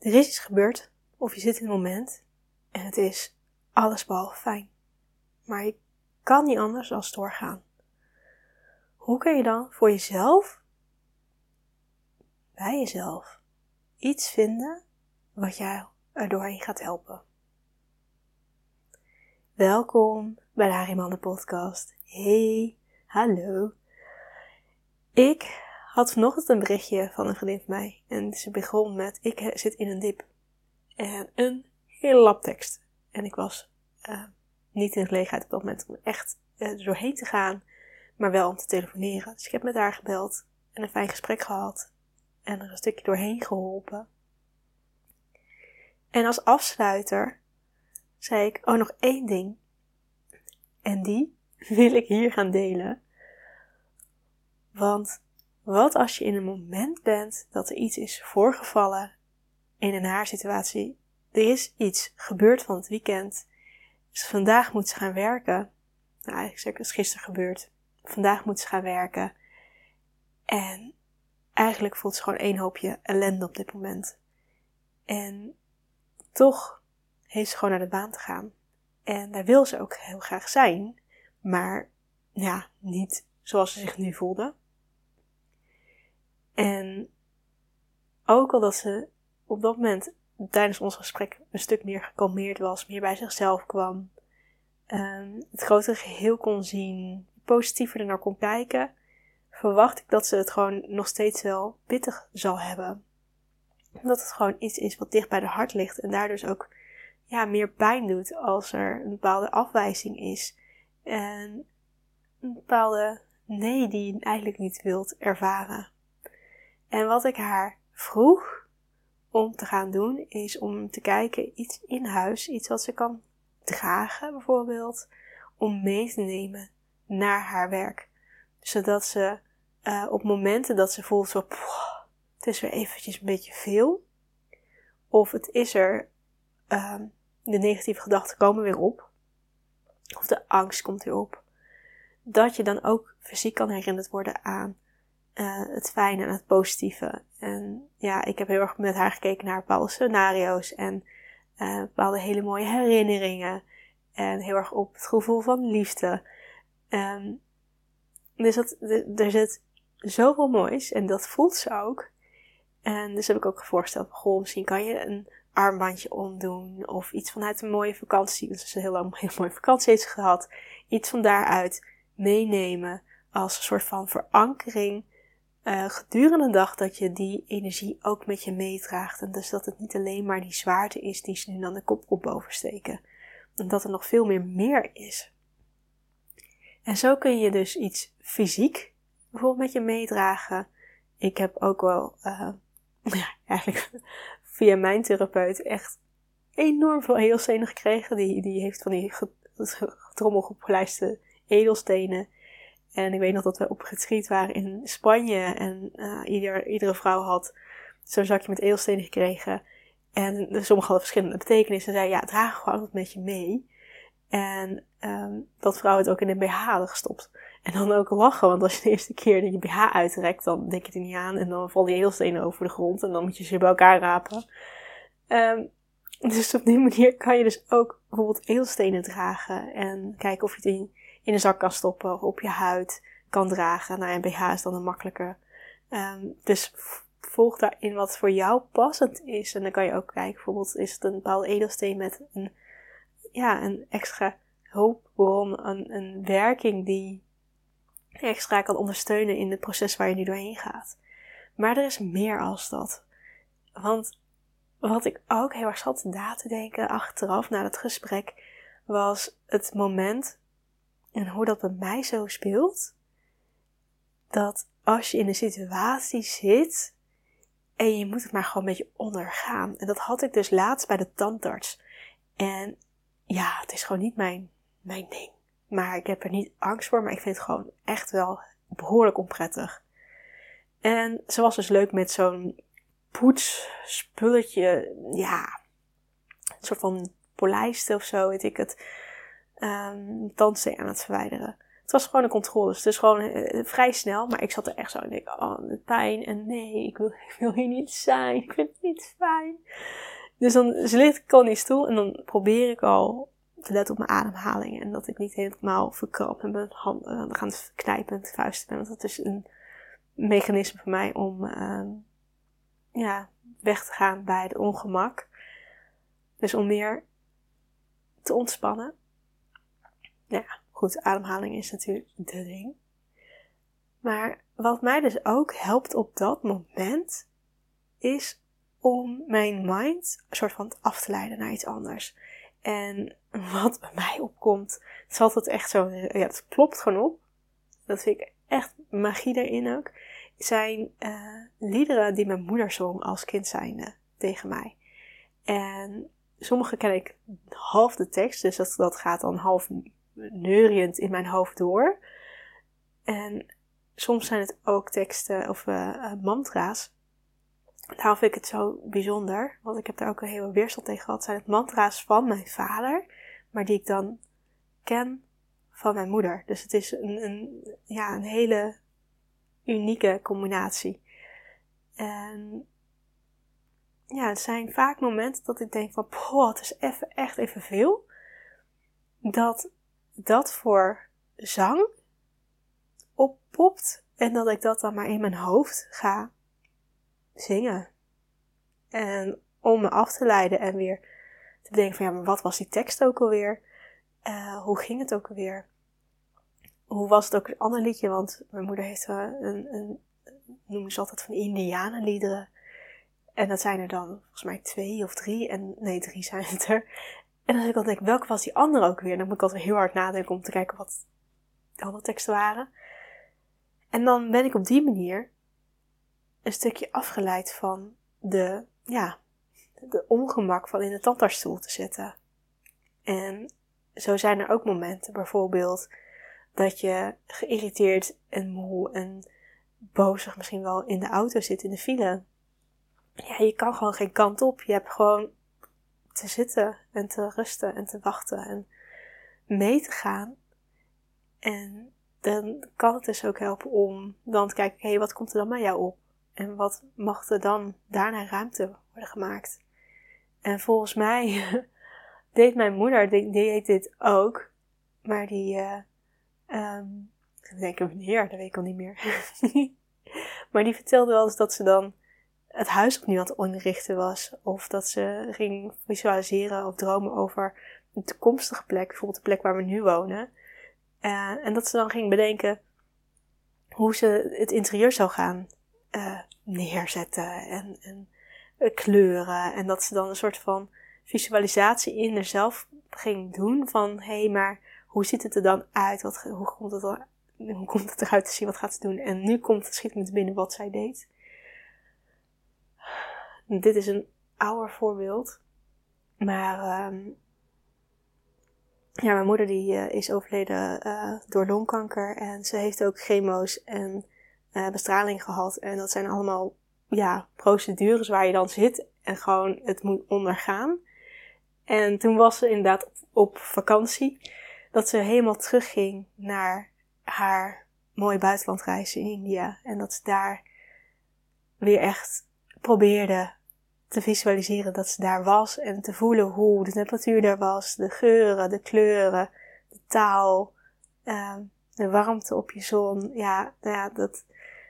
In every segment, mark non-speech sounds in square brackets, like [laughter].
er is iets gebeurd, of je zit in het moment en het is allesbehalve fijn. Maar je kan niet anders dan doorgaan. Hoe kun je dan voor jezelf, bij jezelf, iets vinden wat jou er doorheen gaat helpen? Welkom bij de Hariman podcast. Hey, hallo. Ik had vanochtend een berichtje van een vriendin van mij. En ze begon met, ik zit in een dip. En een hele lap tekst. En ik was uh, niet in de gelegenheid op dat moment om echt er doorheen te gaan. Maar wel om te telefoneren. Dus ik heb met haar gebeld. En een fijn gesprek gehad. En er een stukje doorheen geholpen. En als afsluiter zei ik, oh nog één ding. En die wil ik hier gaan delen. Want wat als je in een moment bent dat er iets is voorgevallen in een haar situatie? Er is iets gebeurd van het weekend. Dus vandaag moet ze gaan werken. Nou, eigenlijk is gisteren gebeurd. Vandaag moet ze gaan werken. En eigenlijk voelt ze gewoon één hoopje ellende op dit moment. En toch heeft ze gewoon naar de baan te gaan. En daar wil ze ook heel graag zijn. Maar ja, niet zoals ze zich nu voelde. En ook al dat ze op dat moment tijdens ons gesprek een stuk meer gekalmeerd was, meer bij zichzelf kwam, um, het grotere geheel kon zien, positiever naar kon kijken, verwacht ik dat ze het gewoon nog steeds wel pittig zal hebben. Omdat het gewoon iets is wat dicht bij de hart ligt en daar dus ook ja, meer pijn doet als er een bepaalde afwijzing is. En een bepaalde nee die je eigenlijk niet wilt ervaren. En wat ik haar vroeg om te gaan doen, is om te kijken iets in huis, iets wat ze kan dragen bijvoorbeeld, om mee te nemen naar haar werk. Zodat ze uh, op momenten dat ze voelt zo, het is weer eventjes een beetje veel, of het is er, uh, de negatieve gedachten komen weer op, of de angst komt weer op, dat je dan ook fysiek kan herinnerd worden aan uh, het fijne en het positieve. En ja, ik heb heel erg met haar gekeken naar bepaalde scenario's en uh, bepaalde hele mooie herinneringen. En heel erg op het gevoel van liefde. Um, dus dat, er zit zoveel moois en dat voelt ze ook. En dus heb ik ook voorgesteld, goh, misschien kan je een armbandje omdoen of iets vanuit een mooie vakantie. Dus een heel lang [laughs] heel mooie vakantie heeft gehad. Iets van daaruit meenemen als een soort van verankering uh, gedurende de dag dat je die energie ook met je meedraagt. En dus dat het niet alleen maar die zwaarte is die ze nu dan de kop op bovensteken. En dat er nog veel meer meer is. En zo kun je dus iets fysiek bijvoorbeeld met je meedragen. Ik heb ook wel, uh, [laughs] ja, eigenlijk via mijn therapeut echt enorm veel edelstenen gekregen. Die, die heeft van die getrommel opgelijste edelstenen. En ik weet nog dat we op retreat waren in Spanje. En uh, ieder, iedere vrouw had zo'n zakje met edelstenen gekregen. En sommige hadden verschillende betekenissen. Ze zei, ja, draag gewoon wat met je mee. En um, dat vrouwen het ook in een BH hadden gestopt. En dan ook lachen, want als je de eerste keer je BH uitrekt, dan denk je er niet aan. En dan vallen die edelstenen over de grond. En dan moet je ze bij elkaar rapen. Um, dus op die manier kan je dus ook bijvoorbeeld edelstenen dragen. En kijken of je het in in een zak kan stoppen of op je huid kan dragen. Nou, een is dan een makkelijke. Um, dus volg daarin wat voor jou passend is. En dan kan je ook kijken, bijvoorbeeld is het een bepaalde edelsteen met een, ja, een extra hulpbron, een, een werking die extra kan ondersteunen in het proces waar je nu doorheen gaat. Maar er is meer als dat. Want wat ik ook heel erg zat na te denken achteraf na het gesprek, was het moment en hoe dat bij mij zo speelt, dat als je in een situatie zit en je moet het maar gewoon een beetje ondergaan. En dat had ik dus laatst bij de tandarts. En ja, het is gewoon niet mijn, mijn ding. Maar ik heb er niet angst voor, maar ik vind het gewoon echt wel behoorlijk onprettig. En ze was dus leuk met zo'n poetsspulletje, ja, een soort van polijsten of zo, weet ik het um, tandsteen aan het verwijderen. Het was gewoon een controle. Dus het is gewoon eh, vrij snel. Maar ik zat er echt zo en ik, oh, de pijn. En nee, ik wil, [laughs] wil hier niet zijn. Ik vind het niet fijn. Dus dan ligt ik al die stoel en dan probeer ik al te letten op mijn ademhaling. En dat ik niet helemaal verkrap en mijn handen gaan knijpen en vuisten. Want dat is een mechanisme voor mij om uh, ja, weg te gaan bij het ongemak. Dus om meer te ontspannen. Nou ja, goed, ademhaling is natuurlijk de ding. Maar wat mij dus ook helpt op dat moment, is om mijn mind een soort van af te leiden naar iets anders. En wat bij mij opkomt, het is echt zo, ja, het klopt gewoon op. Dat vind ik echt magie erin ook. Zijn uh, liederen die mijn moeder zong als kind zijnde tegen mij. En sommige ken ik half de tekst, dus dat, dat gaat dan half neuriënd in mijn hoofd door. En soms zijn het ook teksten of uh, mantra's. Daarom vind ik het zo bijzonder, want ik heb daar ook een hele weerstand tegen gehad. Zijn het mantra's van mijn vader, maar die ik dan ken van mijn moeder. Dus het is een, een ja, een hele unieke combinatie. En ja, het zijn vaak momenten dat ik denk van, poh, het is even, echt even veel. Dat dat voor zang oppopt en dat ik dat dan maar in mijn hoofd ga zingen. En om me af te leiden en weer te denken van ja, maar wat was die tekst ook alweer? Uh, hoe ging het ook alweer? Hoe was het ook een ander liedje? Want mijn moeder heeft een, een, noemen ze altijd van indianenliederen. En dat zijn er dan volgens mij twee of drie. En nee, drie zijn het er. En als ik dan denk, welke was die andere ook weer? Dan moet ik altijd heel hard nadenken om te kijken wat de andere teksten waren. En dan ben ik op die manier een stukje afgeleid van de, ja, de ongemak van in de tandartsstoel te zitten. En zo zijn er ook momenten, bijvoorbeeld, dat je geïrriteerd en moe en bozig misschien wel in de auto zit in de file. Ja, je kan gewoon geen kant op. Je hebt gewoon te zitten en te rusten en te wachten en mee te gaan. En dan kan het dus ook helpen om dan te kijken, hé, hey, wat komt er dan bij jou op? En wat mag er dan daarna ruimte worden gemaakt? En volgens mij [laughs] deed mijn moeder, die, deed dit ook. Maar die, uh, ik denk wanneer, dat weet ik al niet meer. [laughs] maar die vertelde wel eens dat ze dan het huis opnieuw aan het inrichten was. Of dat ze ging visualiseren of dromen over een toekomstige plek. Bijvoorbeeld de plek waar we nu wonen. Uh, en dat ze dan ging bedenken hoe ze het interieur zou gaan uh, neerzetten en, uh, kleuren. En dat ze dan een soort van visualisatie in zichzelf ging doen van hé, hey, maar hoe ziet het er dan uit? Wat, hoe, komt het er, eruit te zien? Wat gaat ze doen? En nu komt het schiet binnen wat zij deed. Dit is een ouder voorbeeld. Maar um, ja, mijn moeder die uh, is overleden uh, door longkanker. En ze heeft ook chemo's en uh, bestraling gehad. En dat zijn allemaal ja, procedures waar je dan zit en gewoon het moet ondergaan. En toen was ze inderdaad op, op vakantie. Dat ze helemaal terugging naar haar mooie buitenlandreis in India. En dat ze daar weer echt probeerde te visualiseren dat ze daar was. En te voelen hoe de temperatuur daar was. De geuren, de kleuren, de taal. Uh, de warmte op je zon. Ja, nou ja, dat,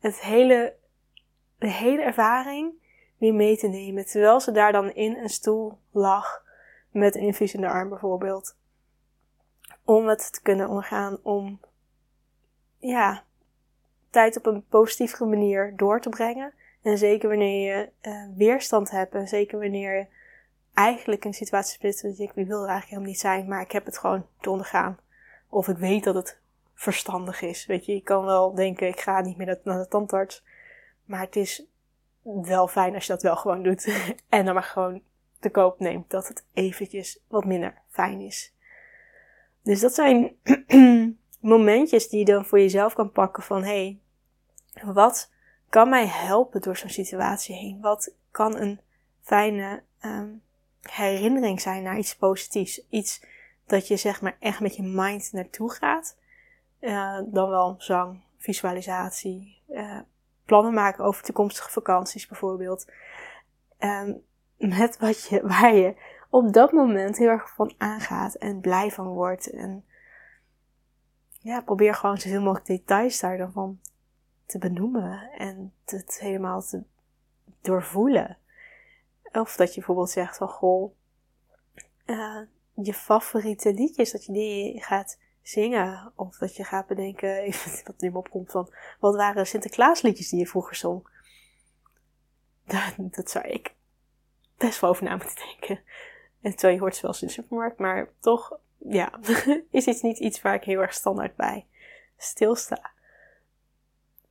het hele, de hele ervaring weer mee te nemen. Terwijl ze daar dan in een stoel lag. Met een infuus in de arm bijvoorbeeld. Om het te kunnen ondergaan. Om, ja, tijd op een positieve manier door te brengen. En zeker wanneer je uh, weerstand hebt. En zeker wanneer je eigenlijk een situatie zit dat je wil er eigenlijk helemaal niet zijn. Maar ik heb het gewoon te ondergaan. Of ik weet dat het verstandig is. Weet je, je kan wel denken, ik ga niet meer naar de tandarts. Maar het is wel fijn als je dat wel gewoon doet. [laughs] en dan maar gewoon te koop neemt dat het eventjes wat minder fijn is. Dus dat zijn [clears throat] momentjes die je dan voor jezelf kan pakken van, hé, hey, wat kan mij helpen door zo'n situatie heen? Wat kan een fijne um, herinnering zijn naar iets positiefs? Iets dat je zeg maar echt met je mind naartoe gaat. Uh, dan wel zang, visualisatie, uh, plannen maken over toekomstige vakanties bijvoorbeeld. Um, met wat je, [laughs] waar je op dat moment heel erg van aangaat en blij van wordt. En ja, probeer gewoon zoveel mogelijk details daar dan van te benoemen en het helemaal te doorvoelen. Of dat je bijvoorbeeld zegt van goh, uh, je favoriete liedjes, dat je die gaat zingen. Of dat je gaat bedenken, [laughs] even wat nu opkomt van, wat waren Sinterklaasliedjes die je vroeger zong? Dat, dat zou ik best wel over na moeten denken. En terwijl je hoort ze wel eens in de supermarkt, maar toch, ja, [laughs] is iets niet iets waar ik heel erg standaard bij stilsta.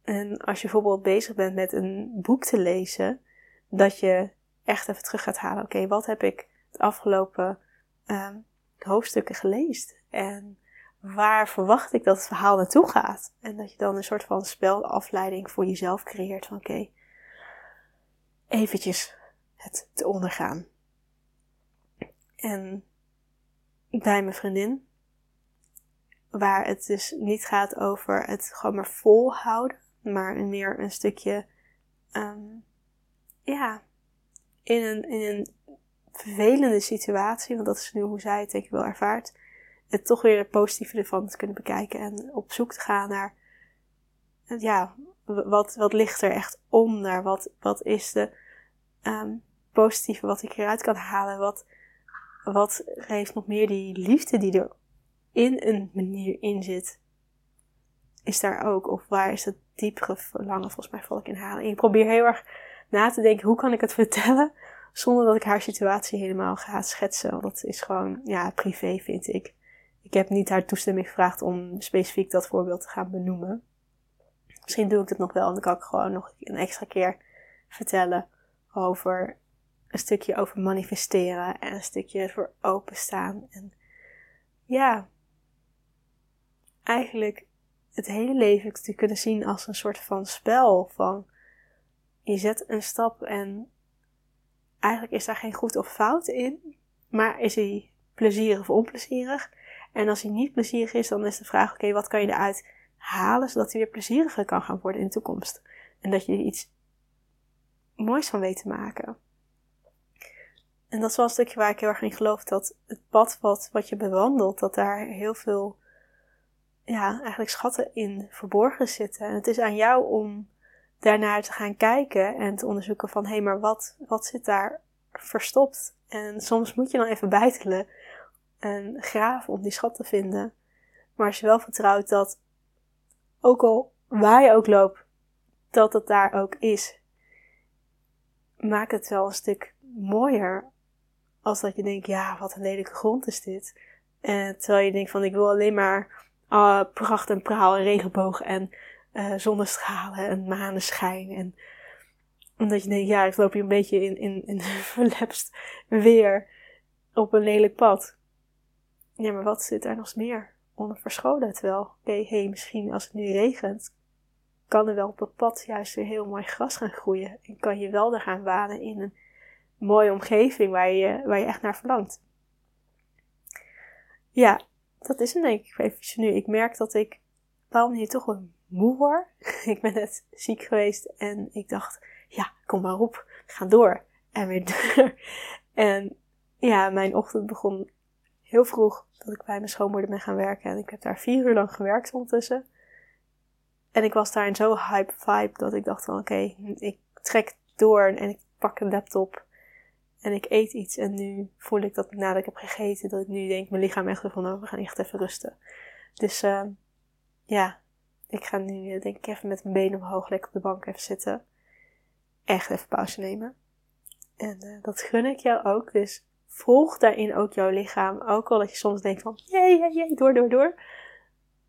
En als je bijvoorbeeld bezig bent met een boek te lezen, dat je echt even terug gaat halen. Oké, wat heb ik het afgelopen uh, hoofdstukken gelezen? En waar verwacht ik dat het verhaal naartoe gaat? En dat je dan een soort van spelafleiding voor jezelf creëert van oké, eventjes het te ondergaan. En bij mijn vriendin, waar het dus niet gaat over het gewoon maar volhouden, maar meer een stukje, um, ja, in een, in een vervelende situatie, want dat is nu hoe zij het denk ik wel ervaart, het toch weer het positieve ervan te kunnen bekijken en op zoek te gaan naar, ja, wat, wat ligt er echt onder? Wat, wat is de um, positieve wat ik eruit kan halen? Wat, wat geeft nog meer die liefde die er in een manier in zit? Is daar ook? Of waar is het diepere verlangen? Volgens mij val ik in halen. ik probeer heel erg na te denken, hoe kan ik het [laughs] vertellen? Zonder dat ik haar situatie helemaal ga schetsen. Want dat is gewoon, ja, privé vind ik. Ik heb niet haar toestemming gevraagd om specifiek dat voorbeeld te gaan benoemen. Misschien doe ik het nog wel en dan kan ik gewoon nog een extra keer vertellen over een stukje over manifesteren en een stukje voor openstaan. En ja, eigenlijk het hele leven te kunnen zien als een soort van spel. Van je zet een stap en eigenlijk is daar geen goed of fout in, maar is hij plezierig of onplezierig? En als hij niet plezierig is, dan is de vraag: oké, wat kan je eruit halen zodat hij weer plezieriger kan gaan worden in de toekomst? En dat je er iets moois van weet te maken. En dat is wel een stukje waar ik heel erg in geloof. Dat het pad wat, wat je bewandelt, dat daar heel veel, ja, eigenlijk schatten in verborgen zitten. En het is aan jou om daarnaar te gaan kijken en te onderzoeken van, hé, hey, maar wat, wat zit daar verstopt? En soms moet je dan even bijtelen en graven om die schat te vinden. Maar als je wel vertrouwt dat, ook al waar je ook loopt, dat het daar ook is, maakt het wel een stuk mooier als dat je denkt, ja, wat een lelijke grond is dit. En terwijl je denkt van, ik wil alleen maar pracht en praal en regenboog en uh, zonnestralen en maneschijn. En omdat je denkt, ja, ik loop hier een beetje in, in, in [laughs] verlepst weer op een lelijk pad. Ja, maar wat zit daar nog meer onder verscholen? Terwijl, oké, hey, misschien als het nu regent, kan er wel op het pad juist weer heel mooi gras gaan groeien. En kan je wel er gaan wanen in een mooie omgeving waar je, waar je echt naar verlangt. Ja, dat is een denk ik even nu. Ik merk dat ik een bepaalde toch wel moe word. [laughs] ik ben net ziek geweest en ik dacht, ja, kom maar op, gaan door. En weer door. en ja, mijn ochtend begon heel vroeg dat ik bij mijn schoonmoeder ben gaan werken. En ik heb daar vier uur lang gewerkt ondertussen. En ik was daar in zo'n hype vibe dat ik dacht van oké, ik trek door en ik pak een laptop en ik eet iets. En nu voel ik dat nadat ik heb gegeten, dat ik nu denk, mijn lichaam echt van, oh, we gaan echt even rusten. Dus uh, ja, ik ga nu denk ik even met mijn benen omhoog lekker op de bank even zitten. Echt even pauze nemen. En uh, dat gun ik jou ook. Dus volg daarin ook jouw lichaam. Ook al dat je soms denkt van, jee, jee, jee, door, door, door.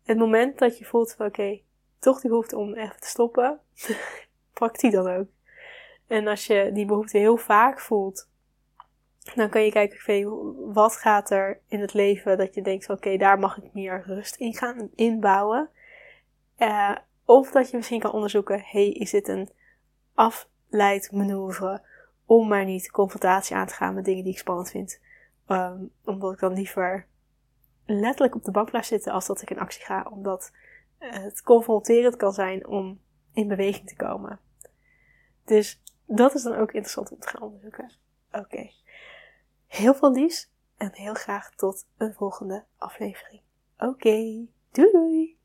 Het moment dat je voelt van, oké, toch die behoefte om even te stoppen, [laughs] pak die dan ook. En als je die behoefte heel vaak voelt, dan kan je kijken, wat gaat er in het leven dat je denkt van oké, daar mag ik meer rust in gaan inbouwen. Uh, of dat je misschien kan onderzoeken, hey, is dit een afleidmanoeuvre om maar niet confrontatie aan te gaan met dingen die ik spannend vind. Um, omdat ik dan liever letterlijk op de bank blijf zitten als dat ik in actie ga. Omdat het confronterend kan zijn om in beweging te komen. Dus dat is dan ook interessant om te gaan onderzoeken. Oké. Heel veel liefs en heel graag tot een volgende aflevering. Oké, doei doei!